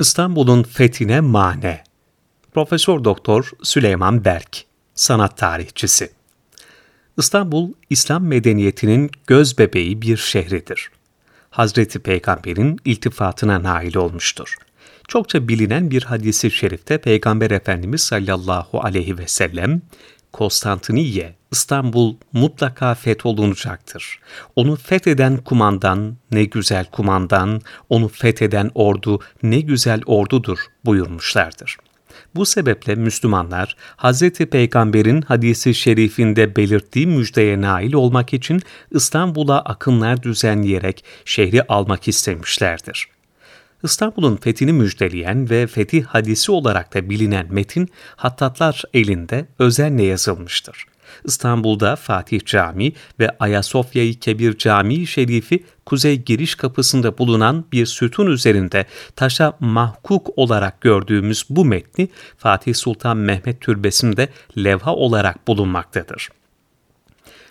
İstanbul'un fethine mane. Profesör Doktor Süleyman Berk, sanat tarihçisi. İstanbul, İslam medeniyetinin göz bebeği bir şehridir. Hazreti Peygamber'in iltifatına nail olmuştur. Çokça bilinen bir hadisi şerifte Peygamber Efendimiz sallallahu aleyhi ve sellem, Konstantiniye, İstanbul mutlaka fetholunacaktır. Onu fetheden kumandan ne güzel kumandan, onu fetheden ordu ne güzel ordudur buyurmuşlardır. Bu sebeple Müslümanlar Hz. Peygamber'in hadisi şerifinde belirttiği müjdeye nail olmak için İstanbul'a akınlar düzenleyerek şehri almak istemişlerdir. İstanbul'un fethini müjdeleyen ve fetih hadisi olarak da bilinen metin Hattatlar elinde özenle yazılmıştır. İstanbul'da Fatih Camii ve Ayasofya-i Kebir Camii Şerifi kuzey giriş kapısında bulunan bir sütun üzerinde taşa mahkuk olarak gördüğümüz bu metni Fatih Sultan Mehmet Türbesi'nde levha olarak bulunmaktadır.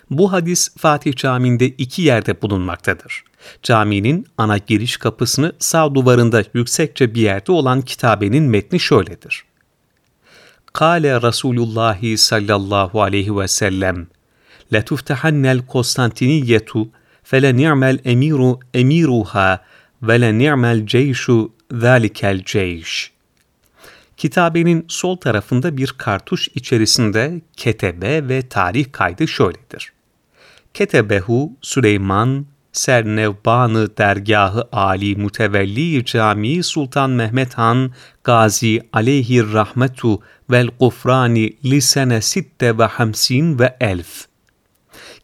Bu hadis Fatih Camii'nde iki yerde bulunmaktadır. Caminin ana giriş kapısını sağ duvarında yüksekçe bir yerde olan kitabenin metni şöyledir. Kale Resulullah sallallahu aleyhi ve sellem لَتُفْتَحَنَّ الْكُسْتَنْتِنِيَّةُ فَلَنِعْمَ الْاَمِيرُ اَمِيرُهَا وَلَنِعْمَ الْجَيْشُ ذَٰلِكَ الْجَيْشِ Kitabenin sol tarafında bir kartuş içerisinde ketebe ve tarih kaydı şöyledir. Ketebehu Süleyman Sernevbanı dergahı Ali Mutevelli Camii Sultan Mehmet Han Gazi aleyhir rahmetu vel gufrani lisene sitte ve hamsin ve elf.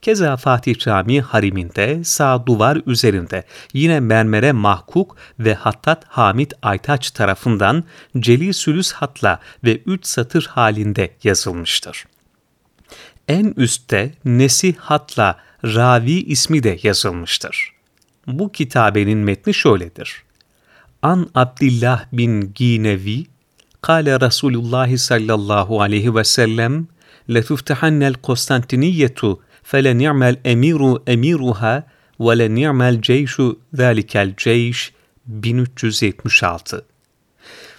Keza Fatih Camii hariminde sağ duvar üzerinde yine mermere mahkuk ve hattat Hamit Aytaç tarafından celi sülüs hatla ve üç satır halinde yazılmıştır En üstte nesih hatla ravi ismi de yazılmıştır. Bu kitabenin metni şöyledir. An Abdillah bin Ginevi, Kale Resulullah sallallahu aleyhi ve sellem, لَتُفْتَحَنَّ الْقُسْتَنْتِنِيَّةُ فَلَنِعْمَ الْاَمِيرُ اَمِيرُهَا وَلَنِعْمَ الْجَيْشُ ذَٰلِكَ الْجَيْشِ 1376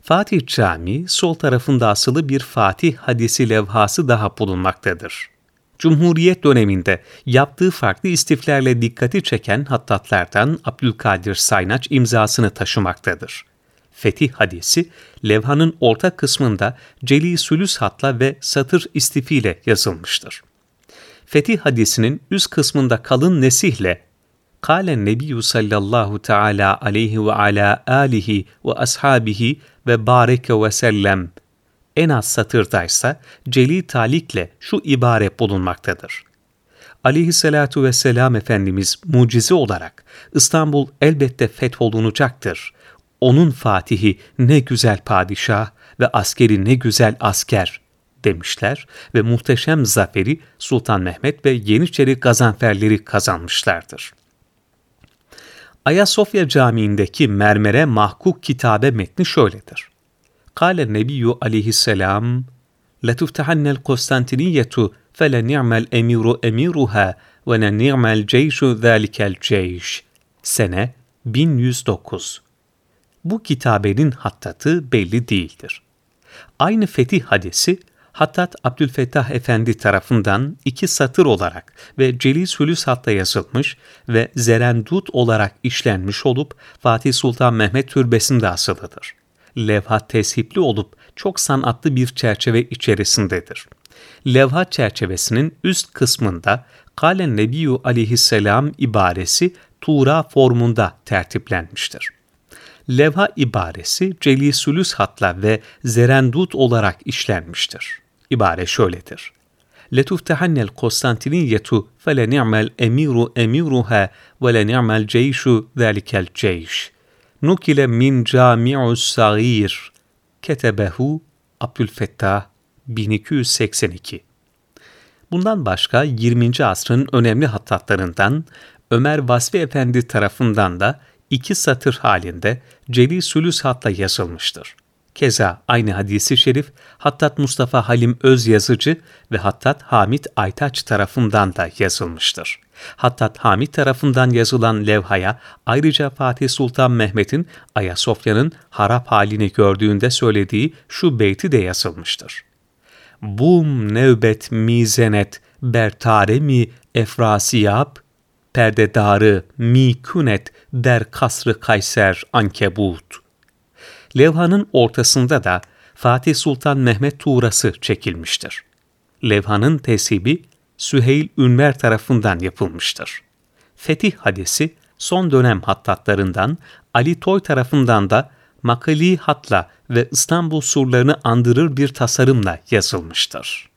Fatih Camii sol tarafında asılı bir Fatih hadisi levhası daha bulunmaktadır. Cumhuriyet döneminde yaptığı farklı istiflerle dikkati çeken hattatlardan Abdülkadir Saynaç imzasını taşımaktadır. Fetih hadisi, levhanın orta kısmında celi sülüs hatla ve satır istifiyle yazılmıştır. Fetih hadisinin üst kısmında kalın nesihle Kale Nebiyyü sallallahu teala aleyhi ve ala alihi ve ashabihi ve bareke ve sellem en az satırdaysa celi talikle şu ibare bulunmaktadır. Aleyhissalatu vesselam Efendimiz mucize olarak İstanbul elbette fetholunacaktır. Onun fatihi ne güzel padişah ve askeri ne güzel asker demişler ve muhteşem zaferi Sultan Mehmet ve Yeniçeri gazanferleri kazanmışlardır. Ayasofya Camii'ndeki mermere mahkuk kitabe metni şöyledir. Kale Nebiyyü aleyhisselam لَتُفْتَحَنَّ الْقُسْتَنْتِنِيَّةُ فَلَنِعْمَ الْاَمِيرُ اَمِيرُهَا وَلَنِعْمَ الْجَيْشُ ذَٰلِكَ الْجَيْشِ Sene 1109 Bu kitabenin hattatı belli değildir. Aynı fetih hadisi Hattat Abdülfettah Efendi tarafından iki satır olarak ve Celis Hülüs hatta yazılmış ve Zerendut olarak işlenmiş olup Fatih Sultan Mehmet Türbesi'nde asılıdır levha teshipli olup çok sanatlı bir çerçeve içerisindedir. Levha çerçevesinin üst kısmında Kale Nebiyyü aleyhisselam ibaresi Tuğra formunda tertiplenmiştir. Levha ibaresi celisülüs hatla ve zerendut olarak işlenmiştir. İbare şöyledir. لَتُفْتَحَنَّ الْقُسْتَنْتِنِيَّةُ فَلَنِعْمَ الْاَمِيرُ اَمِيرُهَا وَلَنِعْمَ الْجَيْشُ ذَٰلِكَ الْجَيْشِ Nukile min cami'us sagir. Ketebehu Abdülfettah 1282. Bundan başka 20. asrın önemli hattatlarından Ömer Vasfi Efendi tarafından da iki satır halinde Celi Sülüs hatla yazılmıştır. Keza aynı hadisi şerif Hattat Mustafa Halim Öz Yazıcı ve Hattat Hamit Aytaç tarafından da yazılmıştır. Hattat Hamit tarafından yazılan levhaya ayrıca Fatih Sultan Mehmet'in Ayasofya'nın harap halini gördüğünde söylediği şu beyti de yazılmıştır. Bum nevbet mizenet bertare mi efrasiyab perdedarı mi künet der kasrı kayser ankebut.'' Levhanın ortasında da Fatih Sultan Mehmet tuğrası çekilmiştir. Levhanın tesibi Süheyl Ünver tarafından yapılmıştır. Fetih hadisi son dönem hattatlarından Ali Toy tarafından da makali hatla ve İstanbul surlarını andırır bir tasarımla yazılmıştır.